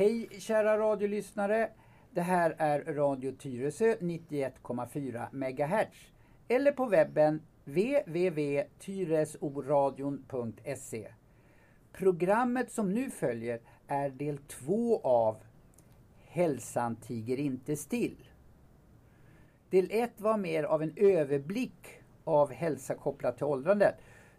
Hej kära radiolyssnare! Det här är Radio Tyresö 91,4 MHz eller på webben www.tyresoradion.se. Programmet som nu följer är del två av Hälsan tiger inte still. Del ett var mer av en överblick av hälsa kopplat till åldrandet.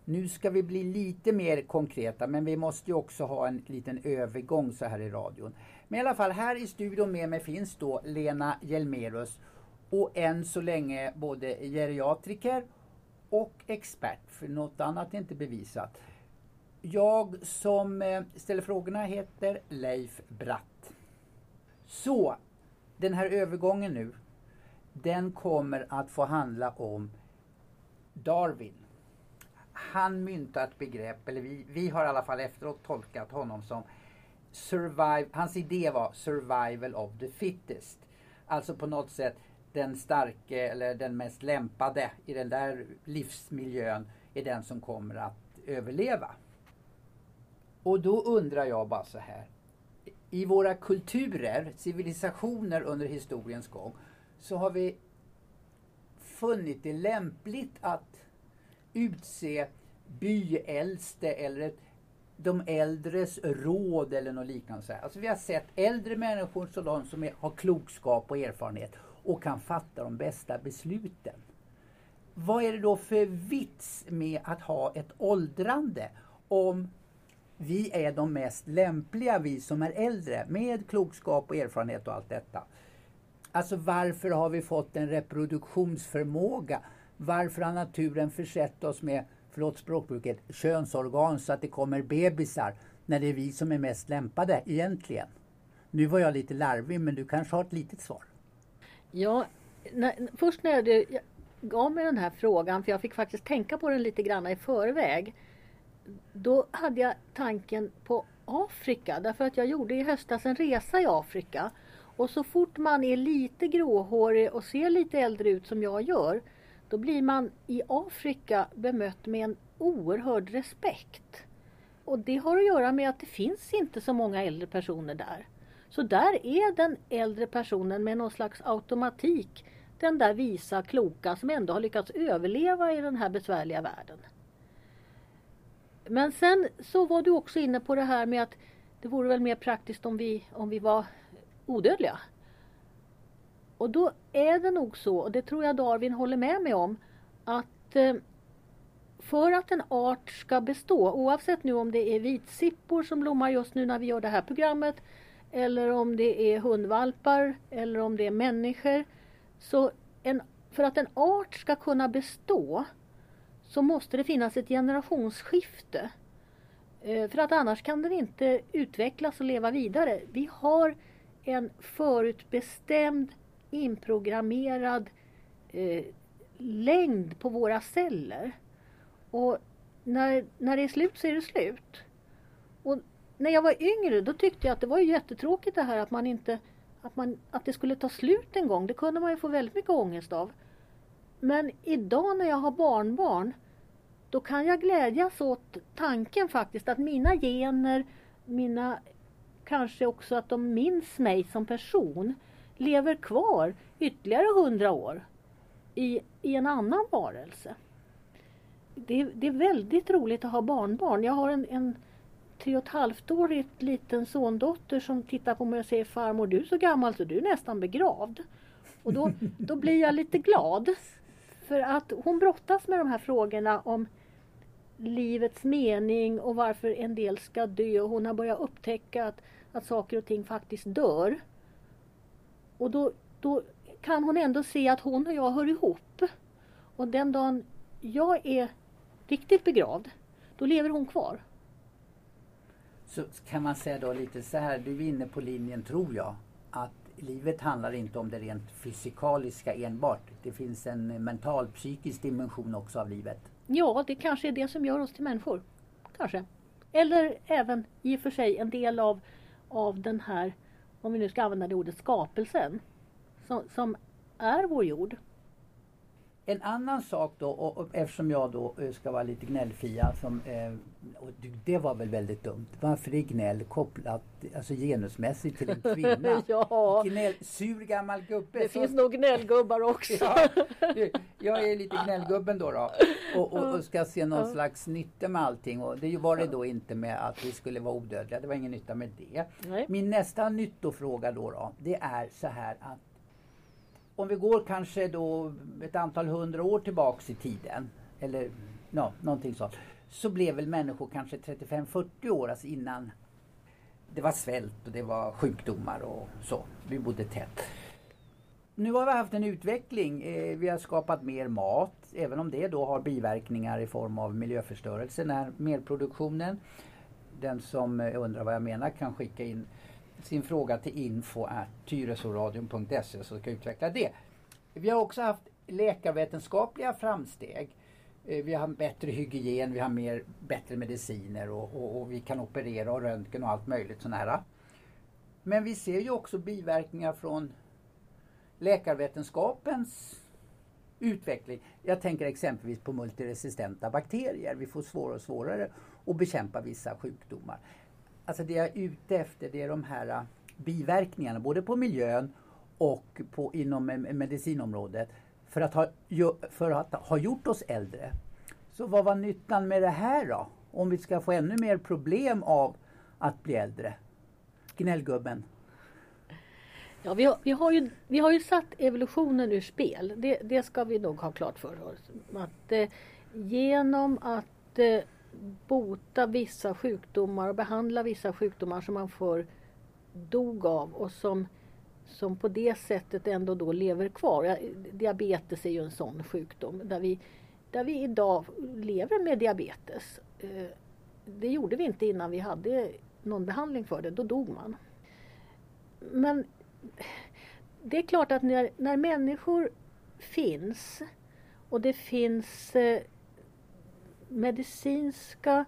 Nu ska vi bli lite mer konkreta men vi måste ju också ha en liten övergång så här i radion. Men i alla fall här i studion med mig finns då Lena Hjelmerus och än så länge både geriatriker och expert, för något annat är inte bevisat. Jag som eh, ställer frågorna heter Leif Bratt. Så, den här övergången nu, den kommer att få handla om Darwin. Han myntade ett begrepp, eller vi, vi har i alla fall efteråt tolkat honom som survive, hans idé var survival of the fittest. Alltså på något sätt den starke eller den mest lämpade i den där livsmiljön är den som kommer att överleva. Och då undrar jag bara så här. I våra kulturer, civilisationer under historiens gång så har vi funnit det lämpligt att utse byäldste eller ett, de äldres råd eller något liknande. Alltså vi har sett äldre människor så de som är, har klokskap och erfarenhet och kan fatta de bästa besluten. Vad är det då för vits med att ha ett åldrande om vi är de mest lämpliga, vi som är äldre, med klokskap och erfarenhet och allt detta. Alltså varför har vi fått en reproduktionsförmåga? Varför har naturen försett oss med, förlåt språkbruket, könsorgan så att det kommer bebisar när det är vi som är mest lämpade egentligen? Nu var jag lite larvig men du kanske har ett litet svar? Ja, när, först när du gav mig den här frågan, för jag fick faktiskt tänka på den lite grann i förväg. Då hade jag tanken på Afrika därför att jag gjorde i höstas en resa i Afrika. Och så fort man är lite gråhårig och ser lite äldre ut som jag gör då blir man i Afrika bemött med en oerhörd respekt. Och det har att göra med att det finns inte så många äldre personer där. Så där är den äldre personen med någon slags automatik den där visa, kloka som ändå har lyckats överleva i den här besvärliga världen. Men sen så var du också inne på det här med att det vore väl mer praktiskt om vi, om vi var odödliga. Och då är det nog så, och det tror jag Darwin håller med mig om, att eh, för att en art ska bestå, oavsett nu om det är vitsippor som blommar just nu när vi gör det här programmet, eller om det är hundvalpar, eller om det är människor. Så en, för att en art ska kunna bestå så måste det finnas ett generationsskifte. Eh, för att annars kan den inte utvecklas och leva vidare. Vi har en förutbestämd inprogrammerad eh, längd på våra celler. Och när, när det är slut så är det slut. Och när jag var yngre då tyckte jag att det var jättetråkigt det här att man inte att, man, att det skulle ta slut en gång. Det kunde man ju få väldigt mycket ångest av. Men idag när jag har barnbarn då kan jag glädjas åt tanken faktiskt att mina gener, mina kanske också att de minns mig som person lever kvar ytterligare hundra år i, i en annan varelse. Det, det, är väldigt roligt att ha barnbarn. Jag har en, en tre och ett halvt årig liten sondotter som tittar på mig och säger farmor du är så gammal så du är nästan begravd. Och då, då blir jag lite glad. För att hon brottas med de här frågorna om livets mening och varför en del ska dö. Och hon har börjat upptäcka att, att saker och ting faktiskt dör. Och då, då kan hon ändå se att hon och jag hör ihop. Och den dagen jag är riktigt begravd, då lever hon kvar. Så kan man säga då lite så här, du är inne på linjen tror jag, att livet handlar inte om det rent fysikaliska enbart. Det finns en mental, psykisk dimension också av livet. Ja, det kanske är det som gör oss till människor. Kanske. Eller även i och för sig en del av, av den här om vi nu ska använda det ordet, skapelsen som, som är vår jord. En annan sak då, och, och eftersom jag då eh, ska vara lite gnällfia, som, eh, det var väl väldigt dumt. Varför är gnäll kopplat alltså genusmässigt till en kvinna? ja. Gnäll, sur gammal gubbe. Det så, finns nog gnällgubbar också. ja, jag är lite gnällgubben då, då och, och, och, ska se någon slags nytta med allting. Och det var det då inte med att vi skulle vara odödliga. Det var ingen nytta med det. Nej. Min nästa nyttofråga då, då, det är så här att om vi går kanske då ett antal hundra år tillbaks i tiden, eller no, någonting sånt, så blev väl människor kanske 35-40 år alltså innan det var svält och det var sjukdomar och så. Vi bodde tätt. Nu har vi haft en utveckling. Eh, vi har skapat mer mat, även om det då har biverkningar i form av miljöförstörelse när merproduktionen. Den som eh, undrar vad jag menar kan skicka in sin fråga till info tyresoradion.se så ska jag utveckla det. Vi har också haft läkarvetenskapliga framsteg. Eh, vi har bättre hygien, vi har mer, bättre mediciner och, och, och vi kan operera och röntgen och allt möjligt sånt här. Men vi ser ju också biverkningar från läkarvetenskapens utveckling. Jag tänker exempelvis på multiresistenta bakterier. Vi får svårare och svårare att bekämpa vissa sjukdomar. Alltså det jag är ute efter det är de här äh, biverkningarna både på miljön och på, inom medicinområdet för att, ha, för att ha gjort oss äldre. Så vad var nyttan med det här då? Om vi ska få ännu mer problem av att bli äldre? Gnällgubben. Ja, vi har, vi, har ju, vi har ju satt evolutionen ur spel. Det, det ska vi nog ha klart för oss. Att, eh, genom att eh, bota vissa sjukdomar och behandla vissa sjukdomar som man förr dog av och som, som på det sättet ändå då lever kvar. Diabetes är ju en sån sjukdom där vi, där vi idag lever med diabetes. Eh, det gjorde vi inte innan vi hade någon behandling för det, då dog man. Men det är klart att när, när människor finns och det finns eh, medicinska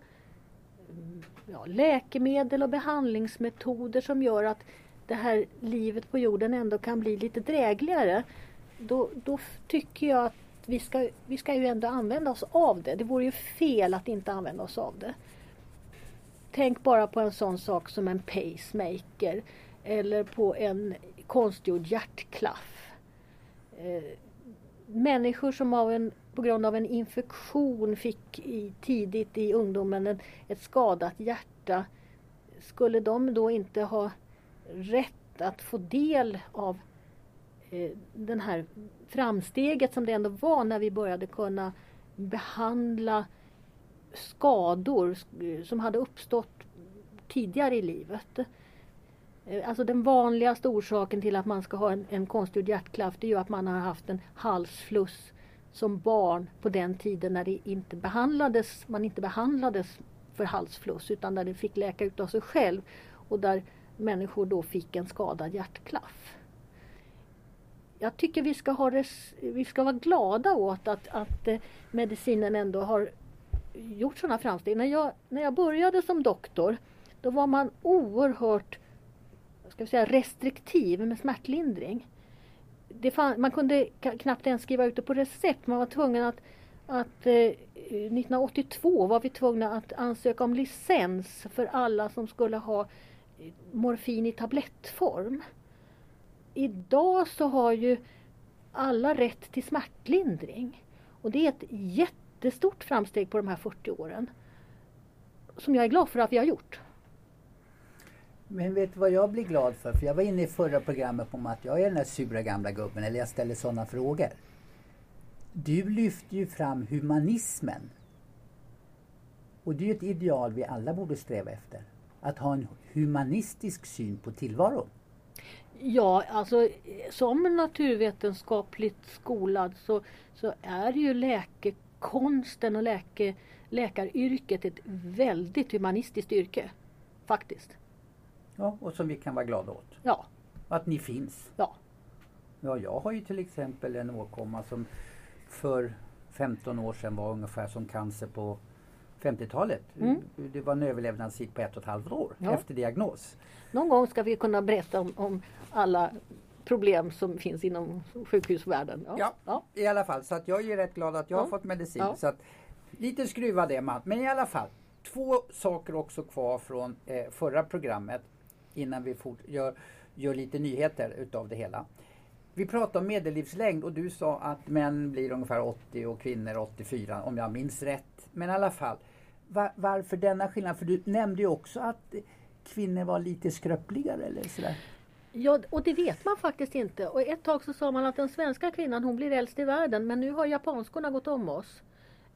ja, läkemedel och behandlingsmetoder som gör att det här livet på jorden ändå kan bli lite drägligare. Då, då tycker jag att vi ska, vi ska ju ändå använda oss av det. Det vore ju fel att inte använda oss av det. Tänk bara på en sån sak som en pacemaker eller på en konstgjord hjärtklaff. Eh, människor som av en på grund av en infektion fick i, tidigt i ungdomen en, ett skadat hjärta. Skulle de då inte ha rätt att få del av eh, den här framsteget som det ändå var när vi började kunna behandla skador som hade uppstått tidigare i livet. Eh, alltså den vanligaste orsaken till att man ska ha en, en konstgjord hjärtklaff det är ju att man har haft en halsfluss som barn på den tiden när det inte behandlades, man inte behandlades för halsfluss utan där det fick läka ut av sig själv och där människor då fick en skadad hjärtklaff. Jag tycker vi ska, ha res, vi ska vara glada åt att, att eh, medicinen ändå har gjort sådana framsteg. När jag, när jag började som doktor då var man oerhört ska säga, restriktiv med smärtlindring fann, man kunde knappt ens skriva ut det på recept. Man var tvungen att, att eh, 1982 var vi tvungna att ansöka om licens för alla som skulle ha eh, morfin i tablettform. Idag så har ju alla rätt till smärtlindring. Och det är ett jättestort framsteg på de här 40 åren. Som jag är glad för att vi har gjort. Men vet du vad jag blir glad för? För jag var inne i förra programmet om att jag är den där sura gamla gubben, eller jag ställer sådana frågor. Du lyfter ju fram humanismen. Och det är ju ett ideal vi alla borde sträva efter. Att ha en humanistisk syn på tillvaron. Ja, alltså som naturvetenskapligt skolad så, så är ju läkekonsten och läke, läkaryrket ett väldigt humanistiskt yrke. Faktiskt. Ja, och som vi kan vara glada åt. Ja. Att ni finns. Ja. Ja, jag har ju till exempel en åkomma som för 15 år sedan var ungefär som cancer på 50-talet. Mm. Det var en överlevnadstid på ett och ett halvt år ja. efter diagnos. Någon gång ska vi kunna berätta om, om alla problem som finns inom sjukhusvärlden. Ja, ja, ja. i alla fall. Så att jag är rätt glad att jag har fått medicin. Så att, lite skruvad är man. Men i alla fall, två saker också kvar från eh, förra programmet innan vi fort, gör, gör lite nyheter utav det hela. Vi pratade om medellivslängd och du sa att män blir ungefär 80 och kvinnor 84 om jag minns rätt. Men i alla fall, var, varför denna skillnad? För du nämnde ju också att kvinnor var lite skröpligare eller sådär. Ja, och det vet man faktiskt inte. Och ett tag så sa man att den svenska kvinnan hon blir äldst i världen men nu har japanskorna gått om oss.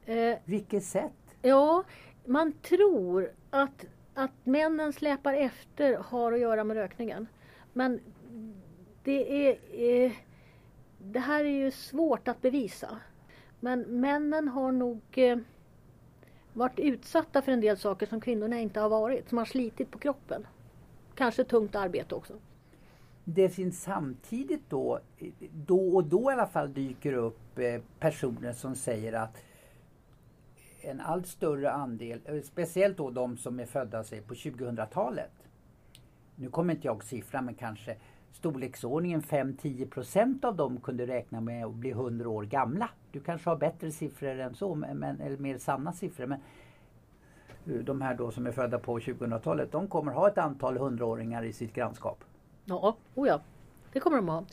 Eh, Vilket sätt? Ja, man tror att, att männen släpar efter har att göra med rökningen. Men det är... Eh, det här är ju svårt att bevisa. Men männen har nog eh, varit utsatta för en del saker som kvinnorna inte har varit. Som har slitit på kroppen. Kanske tungt arbete också. Det finns samtidigt då, då och då i alla fall dyker upp eh, personer som säger att en allt större andel, eh, speciellt då de som är födda sig på 2000-talet. Nu kommer inte jag siffran men kanske storleksordningen 5-10% av dem kunde räkna med att bli 100 år gamla. Du kanske har bättre siffror än så, men, eller mer sanna siffror. Men eh, de här då som är födda på 2000-talet, de kommer ha ett antal hundraåringar i sitt grannskap. Ja, oh ja, det kommer de ha.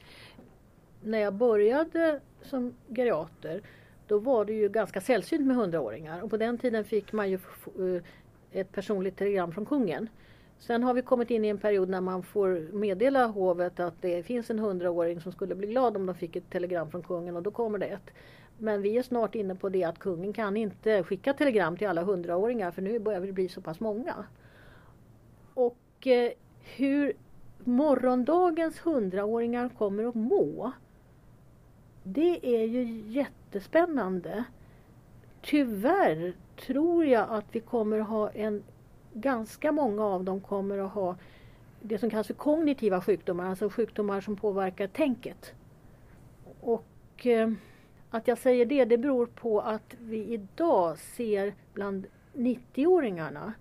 När jag började som geriater då var det ju ganska sällsynt med hundraåringar och på den tiden fick man ju eh, ett personligt telegram från kungen. Sen har vi kommit in i en period när man får meddela hovet att det finns en hundraåring som skulle bli glad om de fick ett telegram från kungen och då kommer det ett. Men vi är snart inne på det att kungen kan inte skicka telegram till alla hundraåringar för nu börjar vi bli så pass många. Och eh, hur morgondagens hundraåringar kommer att må det är ju jättespännande. Tyvärr tror jag att vi kommer att ha en ganska många av dem kommer att ha det som kallas för kognitiva sjukdomar, alltså sjukdomar som påverkar tänket. Och eh, att jag säger det, det beror på att vi idag ser bland 90-åringarna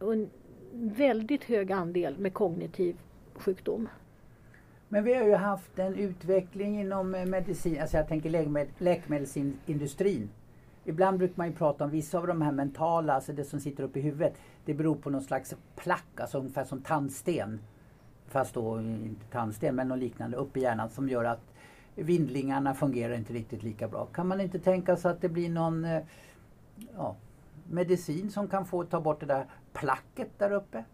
en väldigt hög andel med kognitiv sjukdom. Men vi har ju haft en utveckling inom eh, medicin, alltså jag tänker läkemedel, läkemedelsindustrin. Ibland brukar man ju prata om vissa av de här mentala, alltså det som sitter uppe i huvudet. Det beror på någon slags plack, alltså ungefär som tandsten. Fast då eh, inte tandsten men något liknande uppe i hjärnan som gör att vindlingarna fungerar inte riktigt lika bra. Kan man inte tänka sig att det blir någon eh, ja, medicin som kan få ta bort det där placket där uppe?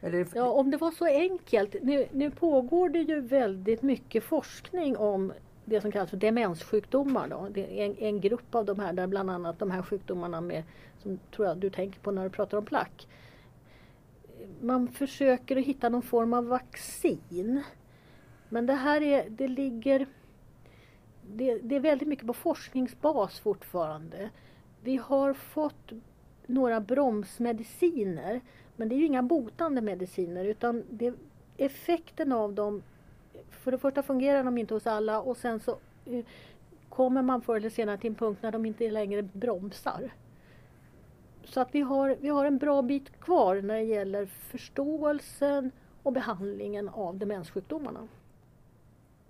Eller... Ja, om det var så enkelt. Nu, nu pågår det ju väldigt mycket forskning om det som kallas för demenssjukdomar. Då. Det är en, en, grupp av de här där bland annat de här sjukdomarna med, som tror jag du tänker på när du pratar om plack. Man försöker att hitta någon form av vaccin. Men det här är, det ligger det, det är väldigt mycket på forskningsbas fortfarande. Vi har fått några bromsmediciner men det är ju inga botande mediciner utan det, effekten av dem för det första fungerar de inte hos alla och sen så eh, kommer man förr eller senare till en punkt när de inte längre bromsar. Så att vi har, vi har en bra bit kvar när det gäller förståelsen och behandlingen av demenssjukdomarna.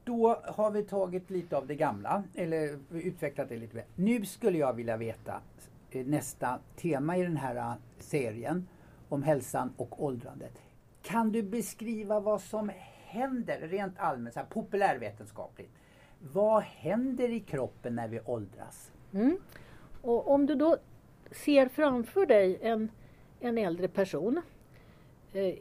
Då har vi tagit lite av det gamla, eller utvecklat det lite mer. Nu skulle jag vilja veta eh, nästa tema i den här eh, serien om hälsan och åldrandet. Kan du beskriva vad som händer rent allmänt, så här populärvetenskapligt? Vad händer i kroppen när vi åldras? Mm. Och om du då ser framför dig en, en äldre person. Eh,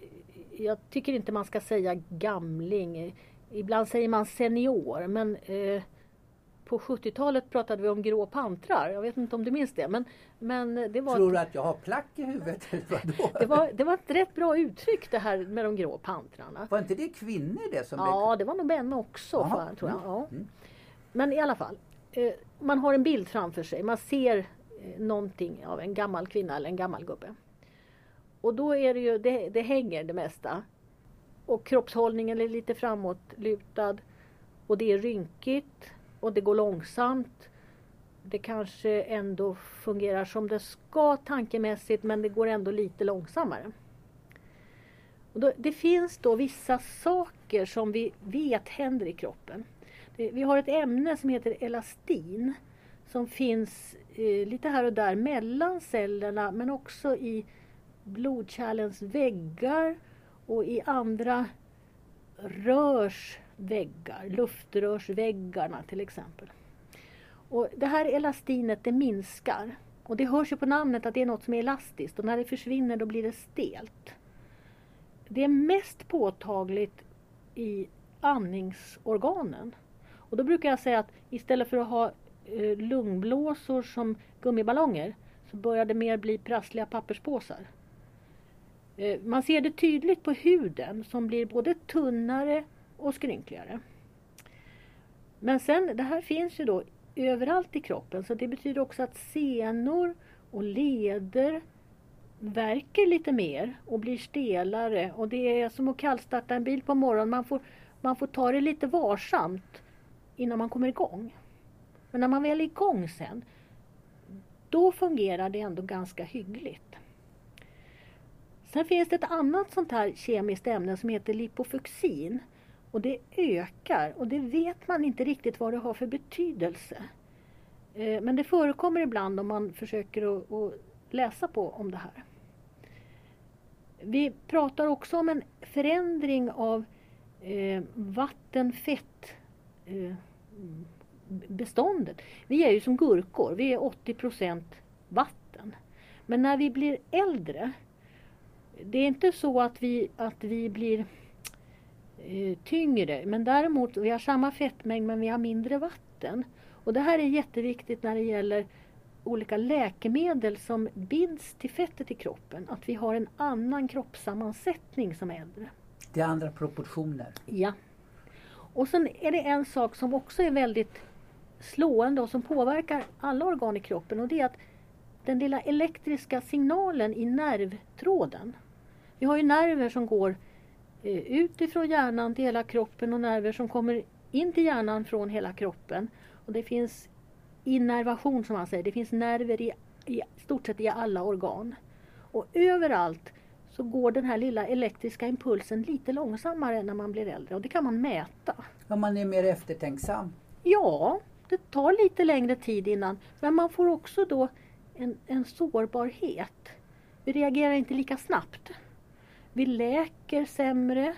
jag tycker inte man ska säga gamling. Ibland säger man senior men eh, på 70-talet pratade vi om grå pantrar. Jag vet inte om du minns det. Men, men det var Tror du att jag har plack i huvudet? det, var, det var ett rätt bra uttryck det här med de grå pantrarna. Var inte det kvinnor det som Ja, blev... det var nog män också. Aha, tror jag. Ja. Mm. Men i alla fall. Eh, man har en bild framför sig. Man ser eh, någonting av en gammal kvinna eller en gammal gubbe. Och då är det ju, det, det hänger det mesta. Och kroppshållningen är lite framåtlutad. Och det är rynkigt och det går långsamt. Det kanske ändå fungerar som det ska tankemässigt men det går ändå lite långsammare. Och då, det finns då vissa saker som vi vet händer i kroppen. Det, vi har ett ämne som heter elastin som finns eh, lite här och där mellan cellerna men också i blodkärlens väggar och i andra rörs väggar, luftrörsväggarna till exempel. Och det här elastinet det minskar och det hörs ju på namnet att det är något som är elastiskt och när det försvinner då blir det stelt. Det är mest påtagligt i andningsorganen. Och då brukar jag säga att istället för att ha eh, lungblåsor som gummiballonger så börjar det mer bli prassliga papperspåsar. Eh, man ser det tydligt på huden som blir både tunnare och skrynkligare. Men sen, det här finns ju då överallt i kroppen så det betyder också att senor och leder verkar lite mer och blir stelare och det är som att kallstarta en bil på morgonen. Man får, man får ta det lite varsamt innan man kommer igång. Men när man väl är igång sen, då fungerar det ändå ganska hyggligt. Sen finns det ett annat sånt här kemiskt ämne som heter lipofuxin. Och det ökar och det vet man inte riktigt vad det har för betydelse. Eh, men det förekommer ibland om man försöker att läsa på om det här. Vi pratar också om en förändring av eh. eh vi är ju som gurkor, vi är 80% vatten. Men när vi blir äldre, det är inte så att vi, att vi blir tyngre, men däremot vi har samma fettmängd men vi har mindre vatten. Och det här är jätteviktigt när det gäller olika läkemedel som binds till fettet i kroppen. Att vi har en annan kroppssammansättning som äldre. Det är andra proportioner. Ja. Och sen är det en sak som också är väldigt slående och som påverkar alla organ i kroppen och det är att den lilla elektriska signalen i nervtråden. Vi har ju nerver som går eh, utifrån hjärnan till hela kroppen och nerver som kommer in till hjärnan från hela kroppen. Och det finns innervation som man säger, det finns nerver i, i stort sett i alla organ. Och överallt så går den här lilla elektriska impulsen lite långsammare när man blir äldre och det kan man mäta. Om man är mer eftertänksam? Ja, det tar lite längre tid innan men man får också då en, en sårbarhet. Vi reagerar inte lika snabbt. Vi läker sämre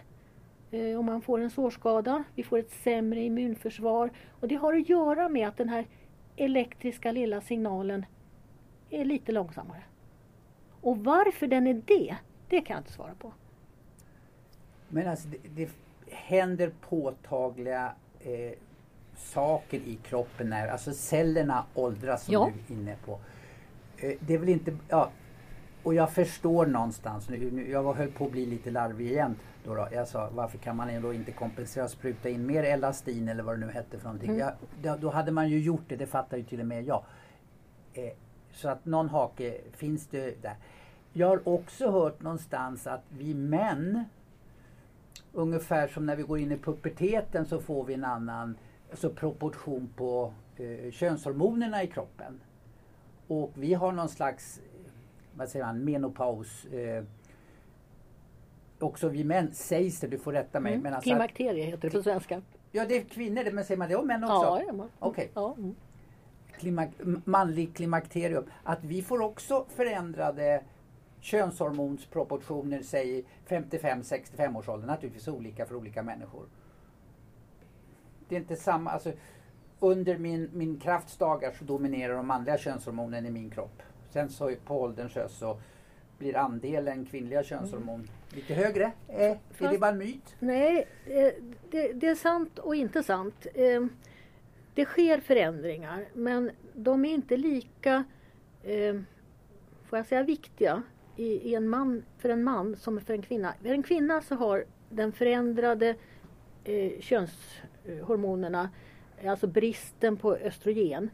eh, om man får en sårskada. Vi får ett sämre immunförsvar och det har att göra med att den här elektriska lilla signalen är lite långsammare. Och varför den är det, det kan jag inte svara på. Men alltså det, det händer påtagliga eh, saker i kroppen när alltså cellerna åldras som ja. du är inne på. Eh, det är väl inte, ja, och jag förstår någonstans nu, nu, jag höll på att bli lite larvig igen. Då, då Jag sa varför kan man ändå inte kompensera och spruta in mer elastin eller vad det nu hette för någonting. Mm. Jag, då, då, hade man ju gjort det, det fattar ju till och med jag. Eh, så att någon hake finns det där. Jag har också hört någonstans att vi män Ungefär som när vi går in i puberteten så får vi en annan alltså proportion på eh, könshormonerna i kroppen. Och vi har någon slags vad säger man, menopaus. Eh, också vi män sägs det, du får rätta mig. Mm. Men alltså Klimakterie heter det på svenska. Ja det är kvinnor men säger man det om män också? Ja, ja Okej. Okay. Ja, mm. Klimak manlig klimakterium. Att vi får också förändrade könshormonsproportioner säg 55-65 års ålder. Naturligtvis olika för olika människor. Det är inte samma, alltså under min, min kraftsdagar så dominerar de manliga könshormonen i min kropp. Sen så på ålderns höst så blir andelen kvinnliga könshormon mm. lite högre. Eh, Fast, är det bara en myt? Nej, eh, det, det, är sant och inte sant. Eh, det sker förändringar men de är inte lika, eh, får jag säga viktiga, i, i, en man, för en man som för en kvinna. För en kvinna så har den förändrade eh, könshormonerna, alltså bristen på östrogen,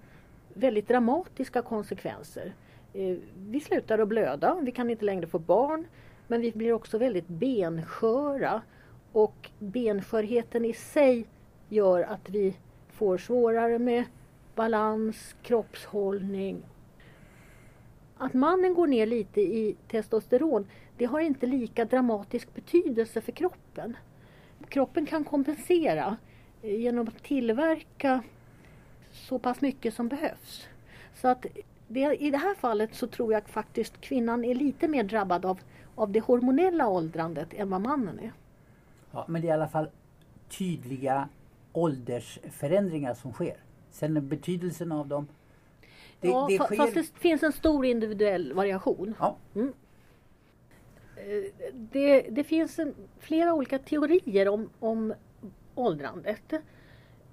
väldigt dramatiska konsekvenser. Eh, vi slutar att blöda, vi kan inte längre få barn men vi blir också väldigt bensköra och benskörheten i sig gör att vi får svårare med balans, kroppshållning. Att mannen går ner lite i testosteron det har inte lika dramatisk betydelse för kroppen. Kroppen kan kompensera eh, genom att tillverka så pass mycket som behövs. Så att det, i det här fallet så tror jag faktiskt kvinnan är lite mer drabbad av, av det hormonella åldrandet än vad mannen är. Ja, men det är i alla fall tydliga åldersförändringar som sker. Sen betydelsen av dem. Det, ja, det sker... fast det finns en stor individuell variation. Ja. Mm. Eh, det, det, finns en, flera olika teorier om, om åldrandet.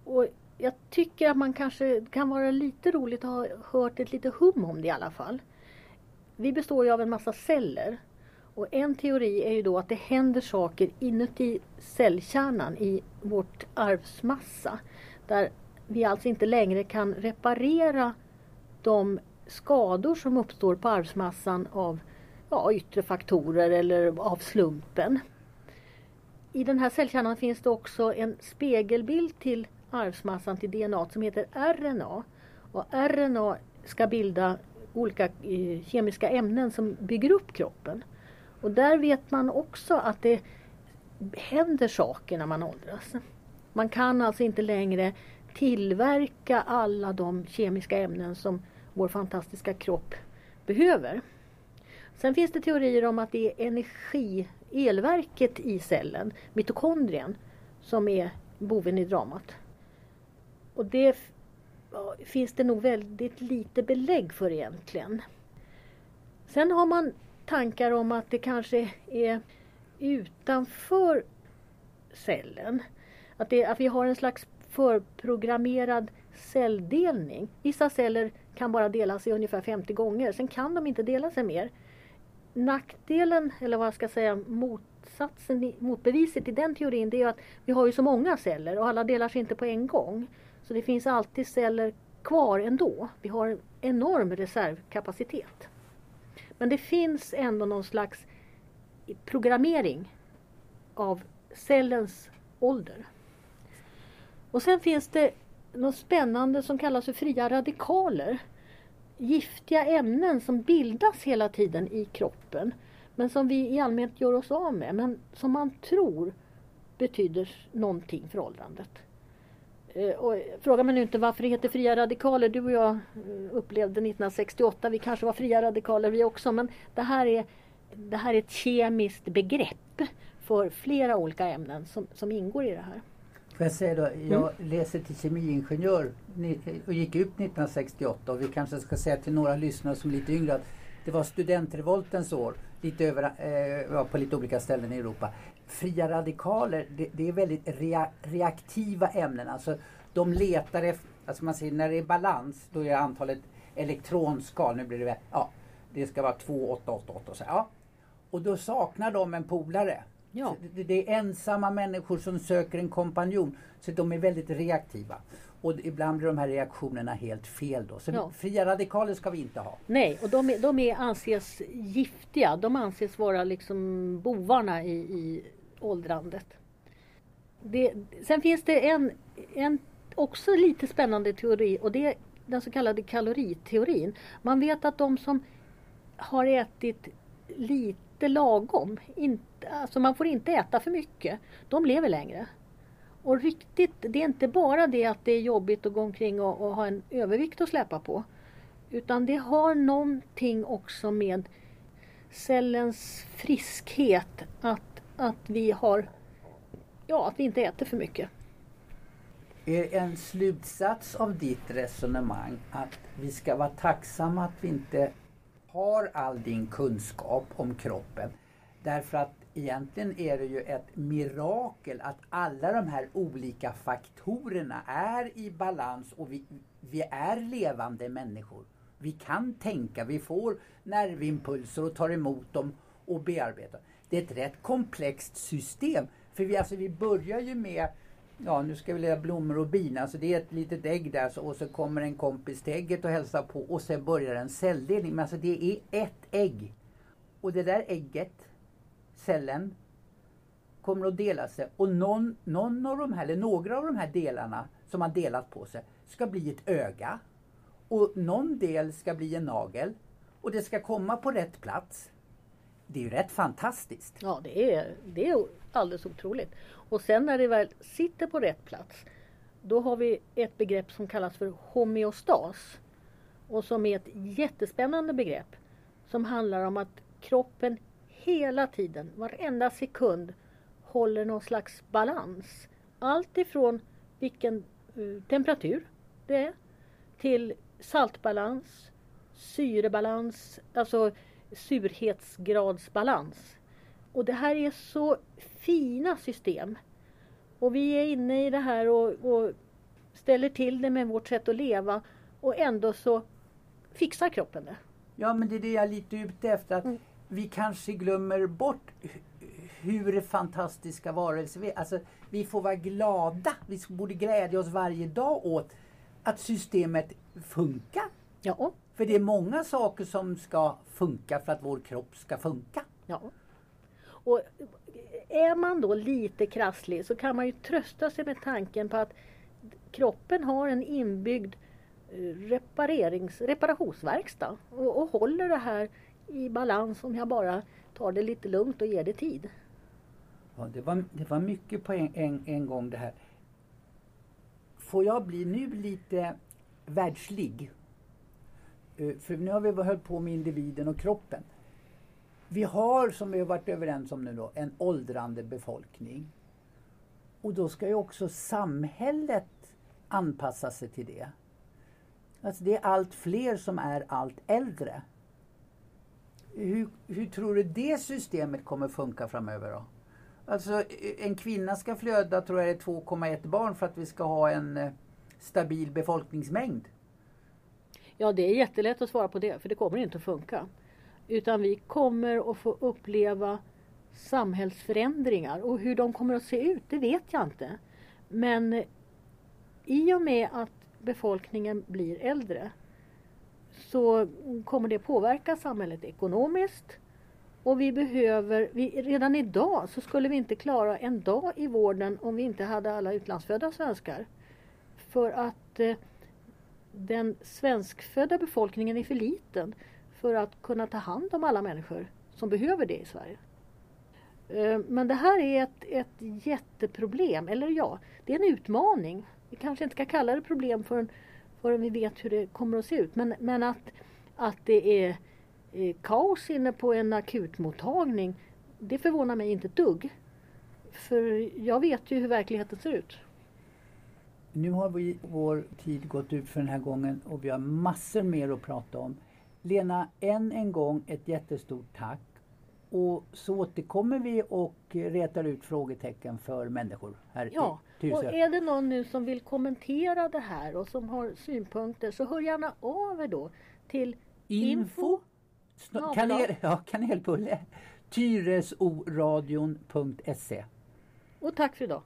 Och jag tycker att man kanske kan vara lite roligt att ha hört ett litet hum om det i alla fall. Vi består ju av en massa celler. Och en teori är ju då att det händer saker inuti cellkärnan i vårt arvsmassa. Där vi alltså inte längre kan reparera de skador som uppstår på arvsmassan av ja, yttre faktorer eller av slumpen. I den här cellkärnan finns det också en spegelbild till arvsmassan till DNA som heter RNA. Och RNA ska bilda olika eh, kemiska ämnen som bygger upp kroppen. Och där vet man också att det händer saker när man åldras. Man kan alltså inte längre tillverka alla de kemiska ämnen som vår fantastiska kropp behöver. Sen finns det teorier om att det är energi, elverket i cellen, mitokondrien, som är boven i dramat. Och det finns det nog väldigt lite belägg för egentligen. Sen har man tankar om att det kanske är utanför cellen. Att, det, att vi har en slags förprogrammerad celldelning. Vissa celler kan bara dela sig ungefär 50 gånger, sen kan de inte dela sig mer. Nackdelen, eller vad jag ska säga, motsatsen, motbeviset i den teorin, det är att vi har ju så många celler och alla delar sig inte på en gång. Så det finns alltid celler kvar ändå. Vi har en enorm reservkapacitet. Men det finns ändå någon slags programmering av cellens ålder. Och sen finns det något spännande som kallas för fria radikaler. Giftiga ämnen som bildas hela tiden i kroppen men som vi i allmänhet gör oss av med men som man tror betyder någonting för åldrandet. Eh, och fråga mig nu inte varför det heter fria radikaler. Du och jag eh, upplevde 1968, vi kanske var fria radikaler vi också, men det här är, det här är ett kemiskt begrepp för flera olika ämnen som, som ingår i det här. Får jag säga då, jag mm. läser till kemiingenjör och gick ut 1968 och vi kanske ska säga till några lyssnare som är lite yngre att det var studentrevoltens år lite över, eh, på lite olika ställen i Europa. Fria radikaler, det, det är väldigt rea, reaktiva ämnen. Alltså, de letar efter, alltså man säger när det är balans, då är antalet elektronskal, nu blir det, ja, det ska vara 2888 och så. Ja. Och då saknar de en polare. Ja. Det, det, är ensamma människor som söker en kompanjon. Så de är väldigt reaktiva. Och ibland blir de här reaktionerna helt fel då. Så ja. fria radikaler ska vi inte ha. Nej, och de, är, de är, anses giftiga. De anses vara liksom bovarna i, i åldrandet. Det, sen finns det en, en också lite spännande teori och det är den så kallade kaloriteorin. Man vet att de som har ätit lite lagom, inte, alltså man får inte äta för mycket, de lever längre. Och riktigt, det är inte bara det att det är jobbigt att gå omkring och, och ha en övervikt att släppa på. Utan det har någonting också med cellens friskhet, att, att vi har, ja att vi inte äter för mycket. Är en slutsats av ditt resonemang att vi ska vara tacksamma att vi inte har all din kunskap om kroppen? Därför att egentligen är det ju ett mirakel att alla de här olika faktorerna är i balans och vi, vi är levande människor. Vi kan tänka, vi får nervimpulser och tar emot dem och bearbetar. Det är ett rätt komplext system. För vi, alltså, vi börjar ju med Ja, nu ska vi lägga blommor och bin. Alltså det är ett litet ägg där så, och så kommer en kompis till ägget och hälsar på och sen börjar en celldelning. Men alltså det är ett ägg. Och det där ägget cellen kommer att dela sig och någon, någon av de här, eller några av de här delarna som har delat på sig ska bli ett öga. Och någon del ska bli en nagel. Och det ska komma på rätt plats. Det är ju rätt fantastiskt. Ja, det är, det är alldeles otroligt. Och sen när det väl sitter på rätt plats, då har vi ett begrepp som kallas för homeostas. Och som är ett jättespännande begrepp som handlar om att kroppen hela tiden, varenda sekund, håller någon slags balans. Allt ifrån vilken eh, temperatur det är till saltbalans, syrebalans, alltså surhetsgradsbalans. Och det här är så fina system. Och vi är inne i det här och, och ställer till det med vårt sätt att leva och ändå så fixar kroppen det. Ja men det är det jag är lite ute efter. Att mm. Vi kanske glömmer bort hur fantastiska varelser vi är. Alltså, vi får vara glada. Vi borde glädja oss varje dag åt att systemet funkar. Ja. För det är många saker som ska funka för att vår kropp ska funka. Ja. Och är man då lite krasslig så kan man ju trösta sig med tanken på att kroppen har en inbyggd eh, reparerings, reparationsverkstad och, och håller det här i balans om jag bara tar det lite lugnt och ger det tid. Ja, det, var, det var mycket på en, en, en gång det här. Får jag bli nu lite världslig? Eh, för nu har vi hållit på med individen och kroppen. Vi har, som vi har varit överens om nu då, en åldrande befolkning. Och då ska ju också samhället anpassa sig till det. Alltså det är allt fler som är allt äldre. Hur, hur tror du det systemet kommer funka framöver då? Alltså eh, en kvinna ska flöda tror jag 2,1 barn för att vi ska ha en eh, stabil befolkningsmängd. Ja det är jättelätt att svara på det för det kommer inte att funka. Utan vi kommer att få uppleva samhällsförändringar och hur de kommer att se ut det vet jag inte. Men i och med att befolkningen blir äldre så kommer det påverka samhället ekonomiskt. Och vi behöver, vi, redan idag så skulle vi inte klara en dag i vården om vi inte hade alla utlandsfödda svenskar. För att eh, den svenskfödda befolkningen är för liten för att kunna ta hand om alla människor som behöver det i Sverige. Eh, men det här är ett, ett jätteproblem, eller ja, det är en utmaning. Vi kanske inte ska kalla det problem förrän, förrän vi vet hur det kommer att se ut. Men, men att, att det är eh, kaos inne på en akutmottagning, det förvånar mig inte ett dugg. För jag vet ju hur verkligheten ser ut. Nu har vi vår tid gått ut för den här gången och vi har massor mer att prata om. Lena, än en gång ett jättestort tack. Och så återkommer vi och rätar ut frågetecken för människor här ja, i Tyresö. och är det någon nu som vill kommentera det här och som har synpunkter så hör gärna av er då till info, info kanel, ja, kanelbulle tyresoradion.se Och tack för idag.